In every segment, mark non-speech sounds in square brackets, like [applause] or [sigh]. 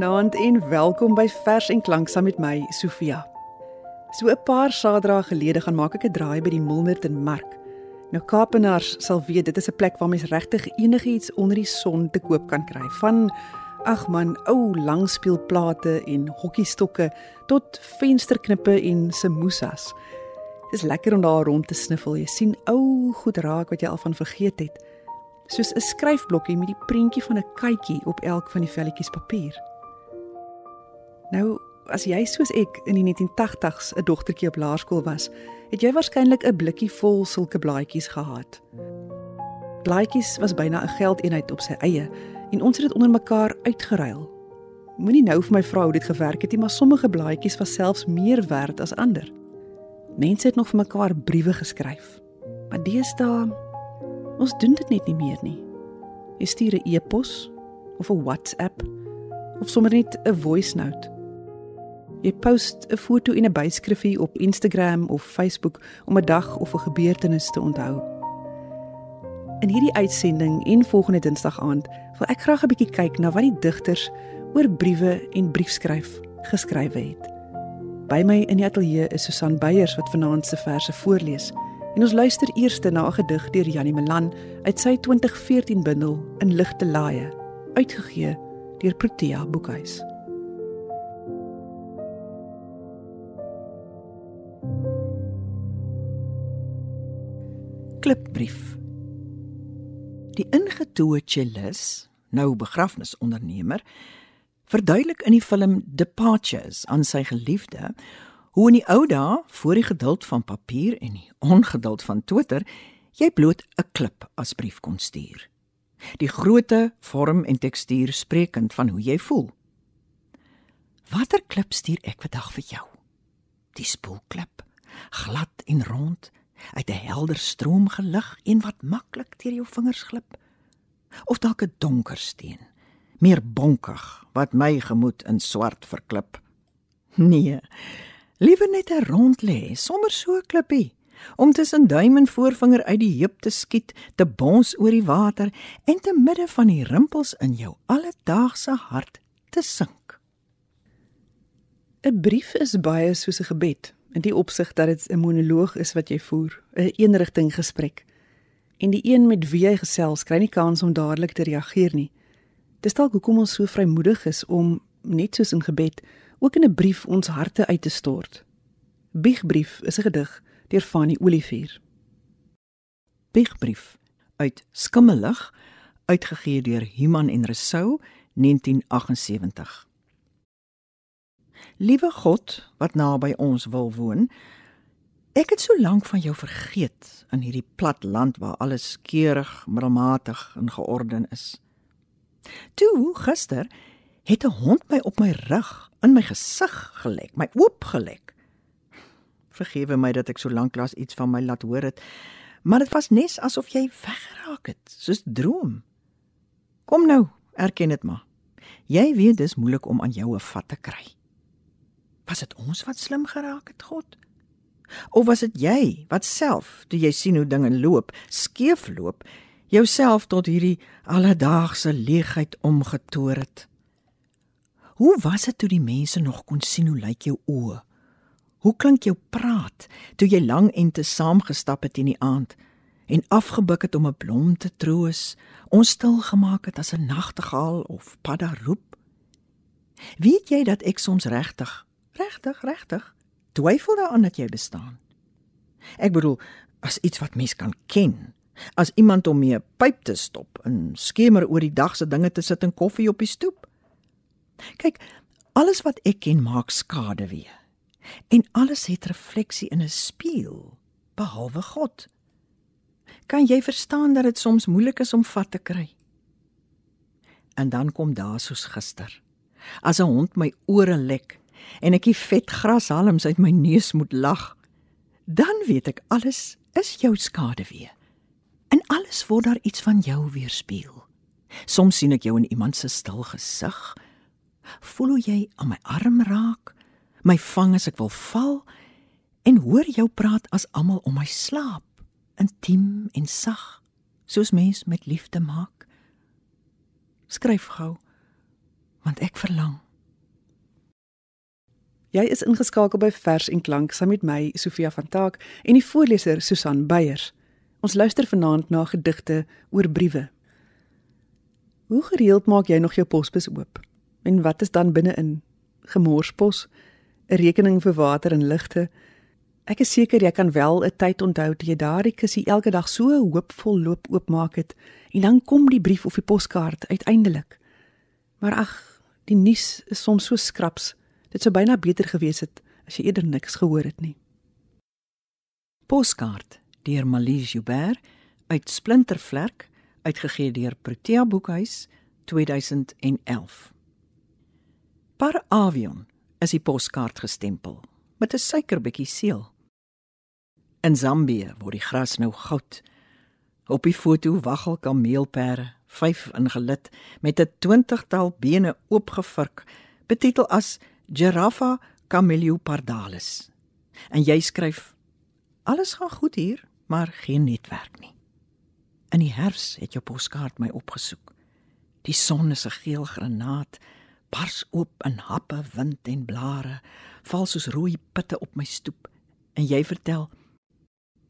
Goeienaand en welkom by Vers en Klank saam met my, Sofia. So 'n paar Saterdae gelede gaan maak ek 'n draai by die Milnerton Mark. Nou Kaapenaars sal weet dit is 'n plek waar mens regtig enigiets onder die son te koop kan kry, van ag man, ou langspeelplate en hokkiestokke tot vensterknippe en samosas. Dis lekker om daar rond te sniffel. Jy sien ou goed raak wat jy al van vergeet het soos 'n skryfblokkie met die prentjie van 'n katjie op elk van die velletjies papier. Nou, as jy soos ek in die 1980s 'n dogtertjie op laerskool was, het jy waarskynlik 'n blikkie vol sulke blaadjies gehad. Blaadjies was byna 'n geldeenheid op sy eie en ons het dit onder mekaar uitgeruil. Moenie nou vir my vrou hoe dit gewerk het nie, maar sommige blaadjies was selfs meer werd as ander. Mense het nog vir mekaar briewe geskryf. Maar deesdae Ons doen dit net nie meer nie. Jy stuur 'n e-pos of 'n WhatsApp of sommer net 'n voice note. Jy post 'n foto en 'n byskrifie op Instagram of Facebook om 'n dag of 'n gebeurtenis te onthou. In hierdie uitsending en volgende Dinsdag aand wil ek graag 'n bietjie kyk na wat die digters oor briewe en briefskryf geskrywe het. By my in die ateljee is Susan Beyers wat vanaand se verse voorlees. En ons luister eers na 'n gedig deur Janie Melan uit sy 2014 bundel In ligte laaie, uitgegee deur Protea Boekhuis. Klipbrief. Die ingetoe cellist, nou begrafnisondernemer, verduidelik in die film Departures aan sy geliefde Hoe in die ou dae, voor die geduld van papier en die ongeduld van Twitter, jy bloot 'n klip as brief kon stuur. Die grootte, vorm en tekstuur spreekend van hoe jy voel. Watter klip stuur ek vandag vir jou? Die spoelklip, glad en rond, uit 'n helder stroom gelig, een wat maklik deur jou vingers glip, of dalk 'n donker steen, meer bonkig wat my gemoed in swart verklip. Nee, Liewer net 'n rond lê, sommer so klippie, om tussen duim en voorvinger uit die heup te skiet, te bons oor die water en te midde van die rimpels in jou alledaagse hart te sink. 'n Brief is baie soos 'n gebed, in die opsig dat dit 'n monoloog is wat jy voer, 'n eenrigting gesprek. En die een met wie jy gesels, kry nie kans om dadelik te reageer nie. Dis dalk hoekom ons so vrymoedig is om net soos in gebed ook in 'n brief ons harte uit te stort. Biegbrief is 'n gedig deur Fanny Olivier. Biegbrief uit Skimmelig uitgegee deur Human en Resou 1978. Liewe God wat naby ons wil woon, ek het so lank van jou vergeet in hierdie plat land waar alles keurig, middelmatig en georden is. Toe gister het 'n hond my op my rug in my gesig gelek, my oop gelek. Vergewe my dat ek so lank lank iets van my laat hoor het, maar dit was nes asof jy weggeraak het, soos droom. Kom nou, erken dit maar. Jy weet dis moeilik om aan jou 'n vat te kry. Was dit ons wat slim geraak het, God? Of was dit jy wat self, toe jy sien hoe dinge loop, skeef loop, jouself tot hierdie alledaagse leegheid omgetoer het? Hoe was dit toe die mense nog kon sien hoe lyk jou oë? Hoe klink jou praat toe jy lank en te saamgestap het in die aand en afgebuk het om 'n blom te troos, ons stil gemaak het as 'n nagtegaal of padda roep? Weet jy dat ek soms regtig, regtig, regtig twyfel daaraan dat jy bestaan? Ek bedoel, as iets wat mens kan ken, as iemand om mee 'n pyp te stop en skemer oor die dag se dinge te sit en koffie op die stoep. Kyk, alles wat ek ken maak skade weer. En alles het refleksie in 'n spieël, behalwe God. Kan jy verstaan dat dit soms moeilik is om vat te kry? En dan kom daar soos gister. As 'n hond my ore lek en ek die vet grashalms uit my neus moet lag, dan weet ek alles is jou skade weer. En alles word daar iets van jou weerspieël. Soms sien ek jou in iemand se stil gesig, Voel hoe jy aan my arm raak, my vang as ek wil val en hoor jou praat as almal om my slaap, intiem en sag, soos mens met liefde maak. Skryf gou, want ek verlang. Jy is ingeskakel by Vers en Klank saam met my Sofia van Taak en die voorleser Susan Beyers. Ons luister vanaand na gedigte oor briewe. Hoe gereeld maak jy nog jou posbus oop? En wat is dan binne-in? Gemorspos, 'n rekening vir water en ligte. Ek is seker jy kan wel 'n tyd onthou toe jy daardie kussie elke dag so hoopvol loop oopmaak het en dan kom die brief of die poskaart uiteindelik. Maar ag, die nuus is soms so skraps. Dit sou byna beter gewees het as jy eerder niks gehoor het nie. Poskaart deur Malise Joubert uit Splintervlek uitgegee deur Protea Boekhuis 2011. Par avion is die poskaart gestempel met 'n suikerbietjie seël. In Zambië word die gras nou goud. Op die foto waggel kameelpere, vyf ingelit met 'n 20-tal bene oopgevurk, betitel as Giraffa cameliopardalis. En jy skryf: Alles gaan goed hier, maar geen netwerk nie. In die herfs het jou poskaart my opgesoek. Die son is 'n geel granaat, bars oop in happe wind en blare, val soos rooi pitte op my stoep. En jy vertel: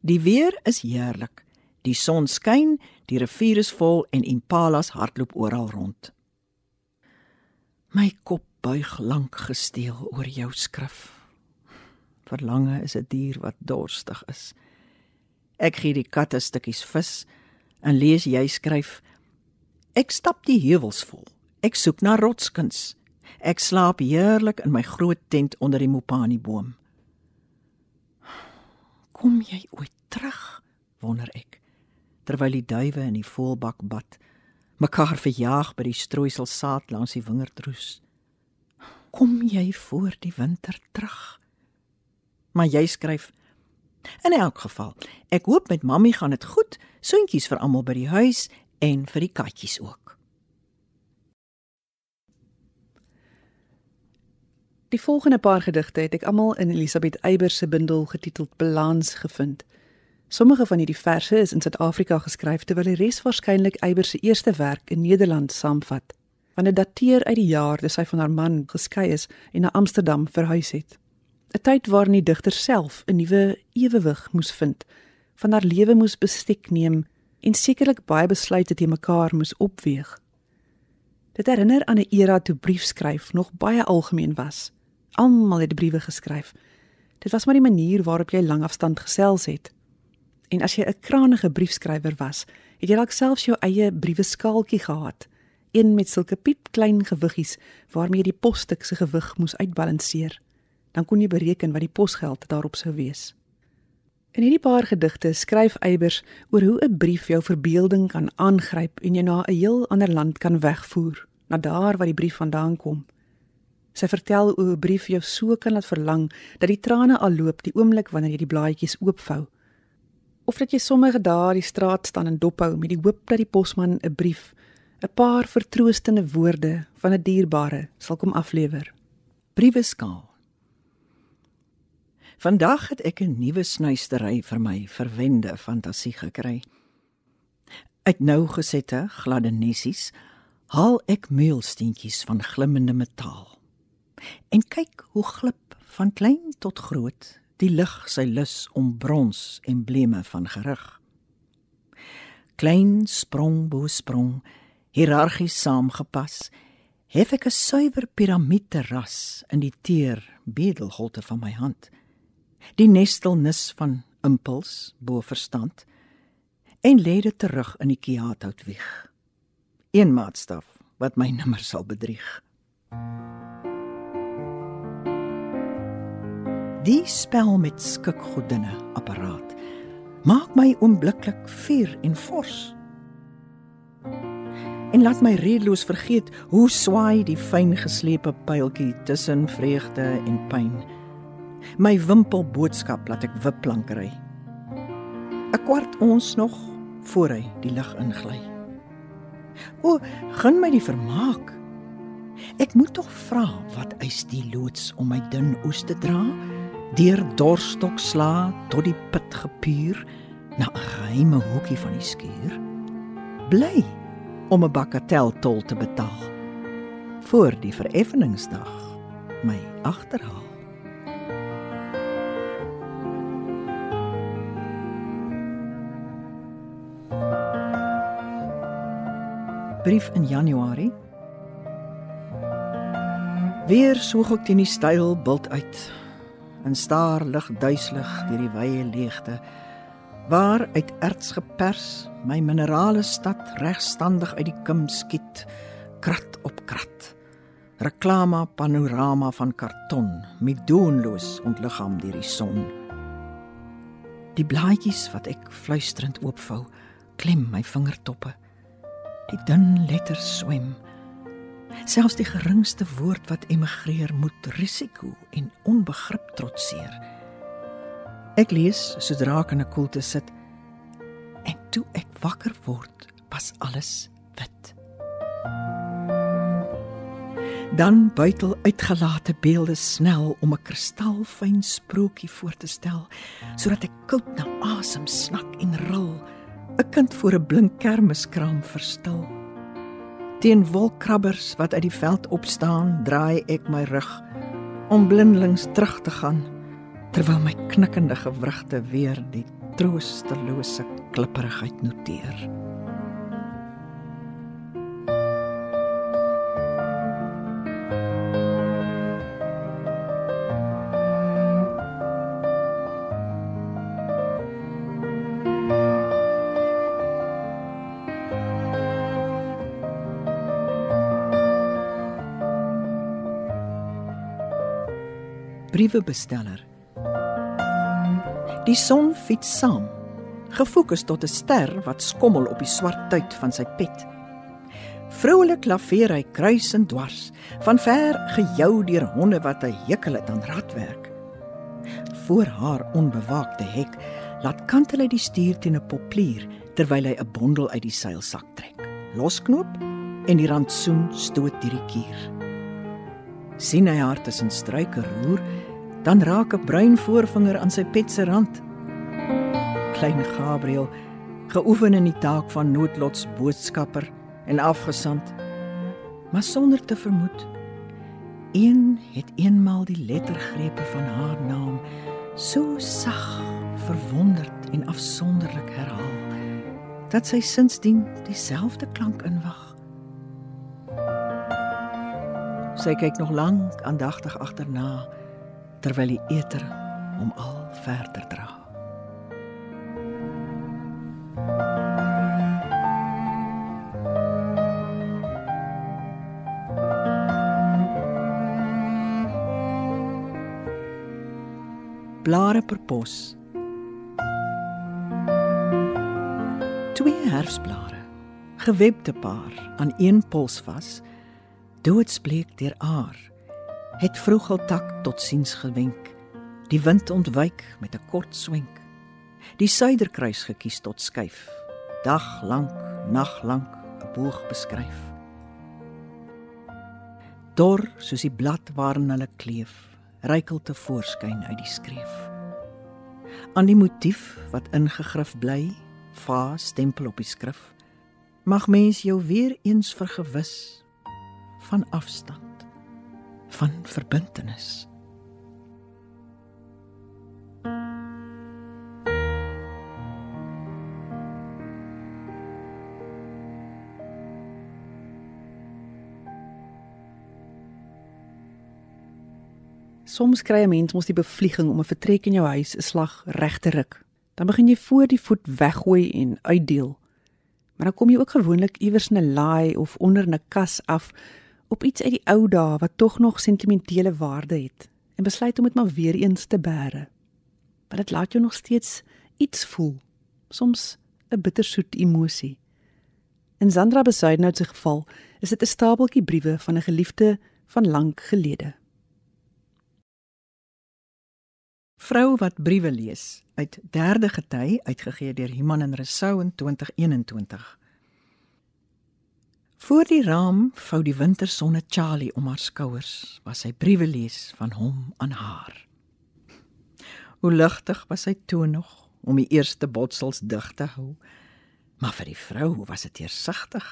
Die weer is heerlik. Die son skyn, die rivier is vol en impalas hardloop oral rond. My kop buig lank gesteel oor jou skrif. Verlange is 'n dier wat dorstig is. Ek gee die katte stukkies vis en lees jy skryf Ek stap die heuwels vol. Ek soek na rotskuns. Ek slaap heerlik in my groot tent onder die mopani boom. Kom jy ooit terug? wonder ek. Terwyl die duwe in die voelbak bad, mekaar verjaag by die strooisel saad langs die wingerdroes. Kom jy voor die winter terug? Maar jy skryf In elk geval, ek hoop met mammie gaan dit goed, soentjies vir almal by die huis en vir die katjies ook. Die volgende paar gedigte het ek almal in Elisabeth Eyber se bundel getiteld Balans gevind. Sommige van hierdie verse is in Suid-Afrika geskryf terwyl die res waarskynlik Eyber se eerste werk in Nederland saamvat. Want dit dateer uit die jaar toe sy van haar man geskei is en na Amsterdam verhuis het. 'n Tyd waarin die digter self 'n nuwe ewewig moes vind, van haar lewe moes bestek neem en sekerlik baie besluite te mekaar moes opweeg. Dit herinner aan 'n era toe briefskryf nog baie algemeen was. Almal het briewe geskryf. Dit was maar die manier waarop jy langafstand gesels het. En as jy 'n krangige briefskrywer was, het jy dalk selfs jou eie brieweskaaltjie gehad, een met sulke piepklein gewiggies waarmee die posstuk se gewig moes uitbalanseer. Dan kon jy bereken wat die posgeld daarop sou wees. In hierdie paar gedigte skryf Eybers oor hoe 'n brief jou verbeelding kan aangryp en jou na 'n heel ander land kan wegvoer, na daar waar die brief vandaan kom. Sy vertel hoe 'n brief jou so kan laat verlang dat die trane al loop die oomblik wanneer jy die blaadjies oopvou. Of dat jy sommige dae die straat staan en dophou met die hoop dat die posman 'n brief, 'n paar vertroostende woorde van 'n dierbare sal kom aflewer. Briewe skaal. Vandag het ek 'n nuwe snuistery vir my verwende fantasie gekry. Uit nou gesette gladde nessies haal ek meulsteentjies van glimmende metaal. En kyk hoe glip van klein tot groot die lig sy lus om brons embleme van gerig. Klein sprong bo sprong, hiërargies saamgepas, hef ek 'n suiwer piramiederas in die teer bedelholte van my hand. Die nestelnis van impuls bo verstand en lê dit terug in die kiaathoutwieg. Een maatstaf wat my [laughs] nimmer sal bedrieg. Die spel met skikgodinne apparaat maak my oombliklik vuur en vors. En laat my redeloos vergeet hoe swaai die fyn geslepe pyltjie tussen vreugde en pyn. My wimpel boodskap laat ek wipplank ry. 'n Kwart ons nog voor hy die lig ingly. O, gun my die vermaak. Ek moet tog vra wat eis die loods om my dun oes te dra? deur dorstok sla tot die put gepuur na 'n geheime hoekie van die skuur bly om 'n bagateltol te betaal voor die vereffeningsdag my agterhaal. Brief in Januarie. Weer soog ek teen die styl bult uit en staar lig duiselig deur die wye leegte waar uit erts gepers my minerale stad regstandig uit die kim skiet krat op krat. Reklama panorama van karton met doonloos ontliggaam deur die son. Die blaadjies wat ek fluisterend oopvou, klem my vingertoppe. Die dun letters swem. Selfs die geringste woord wat emigreer moet risiko en onbegrip trotseer. Ek lees sodra ek in 'n koelte sit. En toe ek wakker word, was alles wit. Dan buitel uitgelate beelde snel om 'n kristalfyn sprokie voor te stel, sodat ek koud na asem snak en ril, 'n kind voor 'n blink kermiskraam verstil. Teen wolkkrabbers wat uit die veld opstaan, draai ek my rug om blindelings terug te gaan, terwyl my knikkende gewrigte weer die troostelose klipperigheid noteer. briewebesteller. Die son fiets saam, gefokus tot 'n ster wat skommel op die swart tuit van sy pet. Vroulik laveer hy kruis en dwars, van ver gejou deur honde wat hy hekel het aan radwerk. Voor haar onbewaakte hek laat kantel hy die stuur teen 'n poplier terwyl hy 'n bondel uit die seilsak trek. Losknoop en die rantsoen stoot deur die kier. Sien hy haar tussen struike roer, dan raak 'n bruin voorvinger aan sy pet se rand. Klein Gabriel, geoefen in die taak van noodlots boodskapper en afgesand, maar sonder te vermoed. Een het eenmaal die lettergrepe van haar naam so sag, verwonderd en afsonderlik herhaal dat sy sinsdien dieselfde klank inwag. Sy kyk nog lank aandagtig agterna terwyl die eter hom al verder dra. Blare per pos. Twee herfsblare, gewebde paar aan een pols vas, doodsbleek deur aar het vroegeltak tot siens gewenk. Die wind ontwyk met 'n kort swenk. Die suiderkruis gekies tot skuif. Dag lank, nag lank 'n boog beskryf. Dor soos die blad waarin hulle kleef, reikel te voorskyn uit die skreef. Aan die motief wat ingegrif bly, va stempel op die skrif. Mag mens jou weer eens vergewis van afstand van verbintenis. Soms kry 'n mens mos die bevlieging om 'n vertrek in jou huis 'n slag reg te ruk. Dan begin jy voor die voet weggooi en uitdeel. Maar dan kom jy ook gewoonlik iewers in 'n laai of onder 'n kas af op iets uit die ou dae wat tog nog sentimentele waarde het en besluit om dit maar weer eens te bære. Maar dit laat jou nog steeds iets voel, soms 'n bittersoet emosie. In Sandra Besuidenhout se geval is dit 'n stapeltjie briewe van 'n geliefde van lank gelede. Vrou wat briewe lees uit derde gety uitgegee deur Human en Resou in 2021. Voor die raam vou die wintersonne Charlie om haar skouers, was sy briewe lees van hom aan haar. Hoe ligtig was sy toe nog om die eerste botsels dig te hou. Maar vir die vrou was dit eersigtig,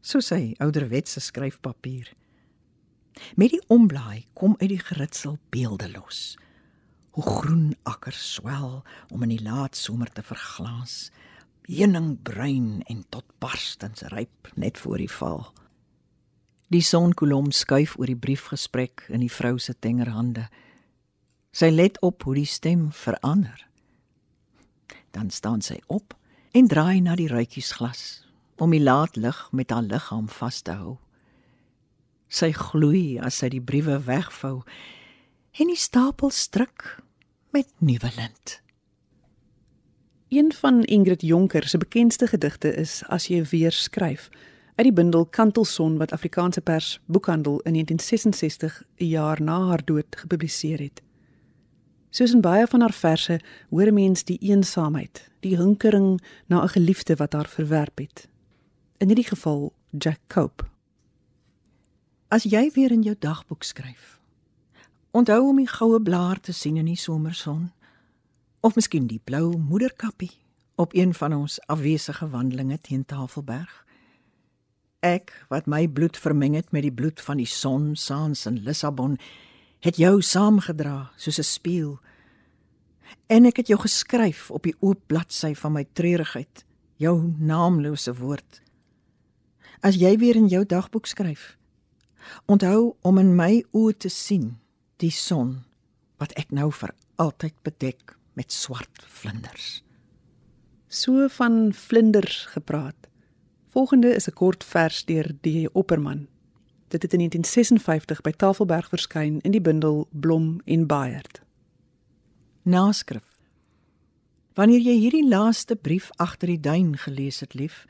soos sy ouderwetse skryfpapier. Met die omblaai kom uit die geritsel beelde los. Hoe groen akkers swel om in die laat somer te verglaas heuningbruin en tot barstens ryp net voor die val. Die sonkolom skuif oor die briefgesprek in die vrou se tenger hande. Sy let op hoe die stem verander. Dan staan sy op en draai na die ruitjiesglas om die laat lig met haar liggaam vas te hou. Sy gloei as sy die briewe wegvou en die stapel stryk met nuwe lint. Een van Ingrid Jonker se bekendste gedigte is As jy weer skryf uit die bundel Kantelson wat Afrikaanse Pers Boekhandel in 1966, 'n jaar na haar dood, gepubliseer het. Soos in baie van haar verse, hoor mens die eensaamheid, die hinkering na 'n geliefde wat haar verwerp het. In hierdie geval Jack Cope. As jy weer in jou dagboek skryf, onthou om die goue blaar te sien in die somerson of miskien die blou moederkappie op een van ons afwesige wandelinge teen Tafelberg. Ek wat my bloed vermeng het met die bloed van die son saans in Lissabon, het jou saamgedra soos 'n spieël. En ek het jou geskryf op die oop bladsy van my treurigheid, jou naamlose woord. As jy weer in jou dagboek skryf, onthou om in my oë te sien die son wat ek nou vir altyd bedek met swart vlinders. So van vlinders gepraat. Volgende is 'n kort vers deur D. Opperman. Dit het in 1956 by Tafelberg verskyn in die bundel Blom en Baierd. Naskrif. Wanneer jy hierdie laaste brief agter die duin gelees het, lief,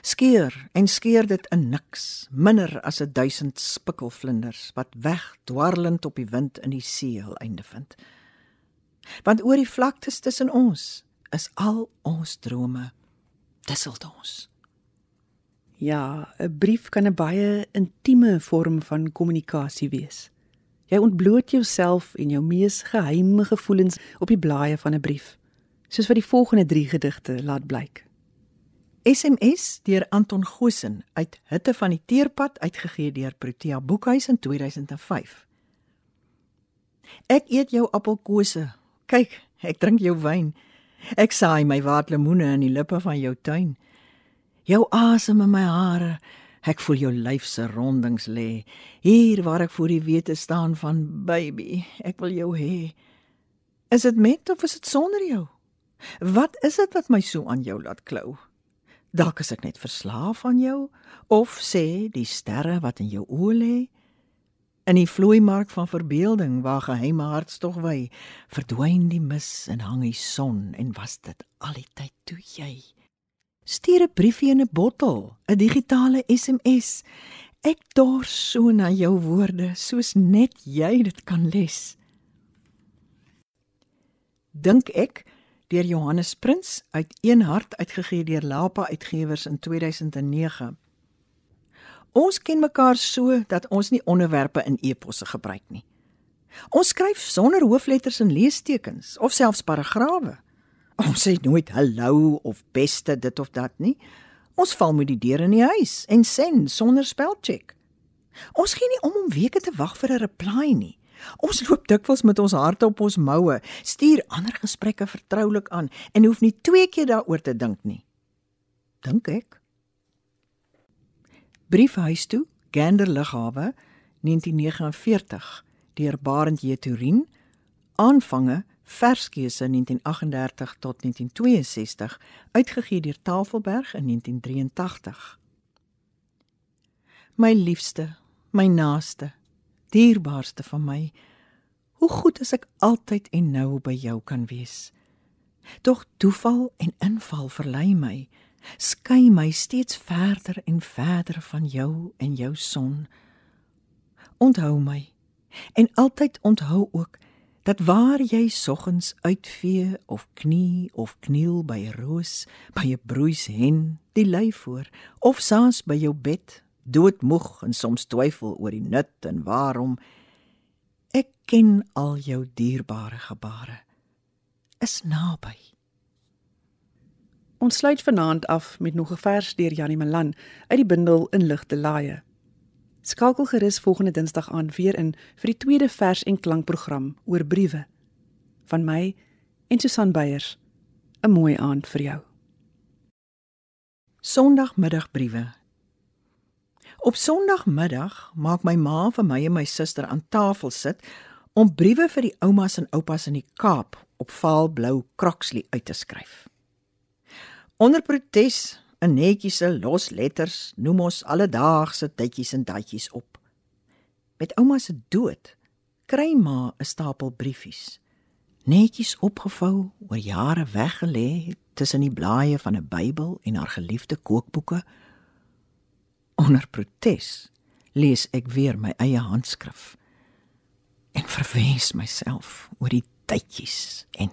skeer en skeer dit in niks, minder as 'n duisend spikkelvlinders wat wegdwarrelend op die wind in die see hul einde vind. Want oor die vlaktes tussen ons is al ons drome disseld ons. Ja, 'n brief kan 'n baie intieme vorm van kommunikasie wees. Jy ontbloot jouself en jou mees geheime gevoelens op die blaaie van 'n brief, soos wat die volgende 3 gedigte laat blyk. SMS deur Anton Goosen uit Hitte van die Teerpad uitgegee deur Protea Boekhuis in 2005. Ek eet jou appelkose. Kyk, ek drink jou wyn. Ek saai my waterlemoene in die lippe van jou tuin. Jou asem in my hare. Ek voel jou lyf se rondings lê. Hier waar ek voor die wete staan van baby, ek wil jou hê. Is dit met of is dit sonder jou? Wat is dit wat my so aan jou laat klou? Dalk is ek net verslaaf aan jou of sê die sterre wat in jou oë lê in die vloeimark van verbeelding waar geheime hartstog wy verdwyn die mis en hang die son en was dit al die tyd toe jy Stuur 'n briefie in 'n bottel, 'n digitale SMS. Ek dors so na jou woorde, soos net jy dit kan les. Dink ek deur Johannes Prins uit Een Hart uitgegee deur Lapa Uitgewers in 2009. Ons ken mekaar so dat ons nie onderwerpe in eposse gebruik nie. Ons skryf sonder hoofletters en leestekens of selfs paragrawe. Ons sê nooit hallo of beste dit of dat nie. Ons val met die deur in die huis en send sonder spelcheck. Ons gee nie om om weke te wag vir 'n reply nie. Ons loop dikwels met ons harte op ons moue, stuur ander gesprekke vertroulik aan en hoef nie twee keer daaroor te dink nie. Dink ek. Briefhuis toe, Gander Lughawe, 1949, deur Barend J. Turin. Aanvange Verskeuse 1938 tot 1962 uitgegee deur Tafelberg in 1983. My liefste, my naaste, dierbaarste van my. Hoe goed is ek altyd en nou by jou kan wees. Tog toeval en inval verlei my, skei my steeds verder en verder van jou en jou son. Onthou my en altyd onthou ook dat waar jy soggens uitvee of knie of kniel by 'n roos, by 'n broeis hen, die lei voor of saans by jou bed, doodmoeg en soms twyfel oor die nut en waarom ek ken al jou dierbare gebare is naby. Ons sluit vanaand af met nog 'n vers deur Janie Malan uit die bundel In ligte laaie. Skakel gerus volgende Dinsdag aan weer in vir die tweede vers en klankprogram oor briewe van my en Susan Beyers. 'n Mooi aand vir jou. Sondagmiddagbriewe. Op Sondagmiddag maak my ma vir my en my suster aan tafel sit om briewe vir die oumas en oupas in die Kaap op vaalblou krokslie uit te skryf. Onder protes in netjies se los letters noem ons alledaagse tydjies en datjies op. Met ouma se dood kry ma 'n stapel briefies. Netjies opgevou, oor jare weggelê tussen die blaaie van 'n Bybel en haar geliefde kookboeke. Onder protes lees ek weer my eie handskrif en verwens myself oor die tydjies en